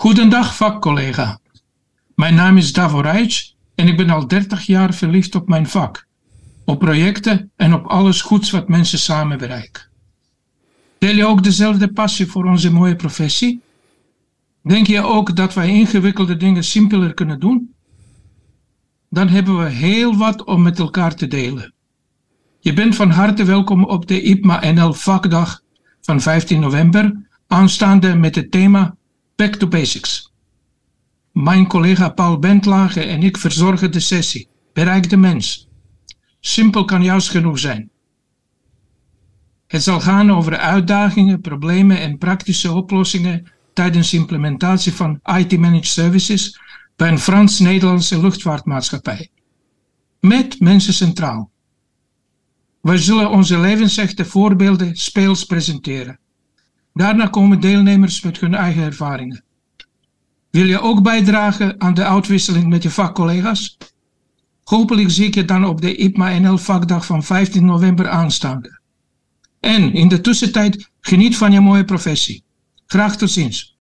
Goedendag, vakcollega. Mijn naam is Davo Rijts en ik ben al 30 jaar verliefd op mijn vak, op projecten en op alles goeds wat mensen samen bereiken. Deel je ook dezelfde passie voor onze mooie professie? Denk je ook dat wij ingewikkelde dingen simpeler kunnen doen? Dan hebben we heel wat om met elkaar te delen. Je bent van harte welkom op de IPMA NL vakdag van 15 november, aanstaande met het thema Back to Basics. Mijn collega Paul Bentlage en ik verzorgen de sessie. Bereik de mens. Simpel kan juist genoeg zijn. Het zal gaan over uitdagingen, problemen en praktische oplossingen tijdens implementatie van IT-managed services bij een Frans-Nederlandse luchtvaartmaatschappij. Met mensen centraal. Wij zullen onze levensechte voorbeelden speels presenteren. Daarna komen deelnemers met hun eigen ervaringen. Wil je ook bijdragen aan de uitwisseling met je vakcollega's? Hopelijk zie ik je dan op de IPMA NL vakdag van 15 november aanstaande. En in de tussentijd geniet van je mooie professie. Graag tot ziens.